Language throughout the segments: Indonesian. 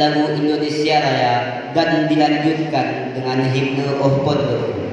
lagu Indonesia Raya dan dilanjutkan dengan himne Oh Pondok.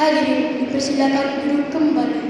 Hadirin dipersilakan duduk kembali.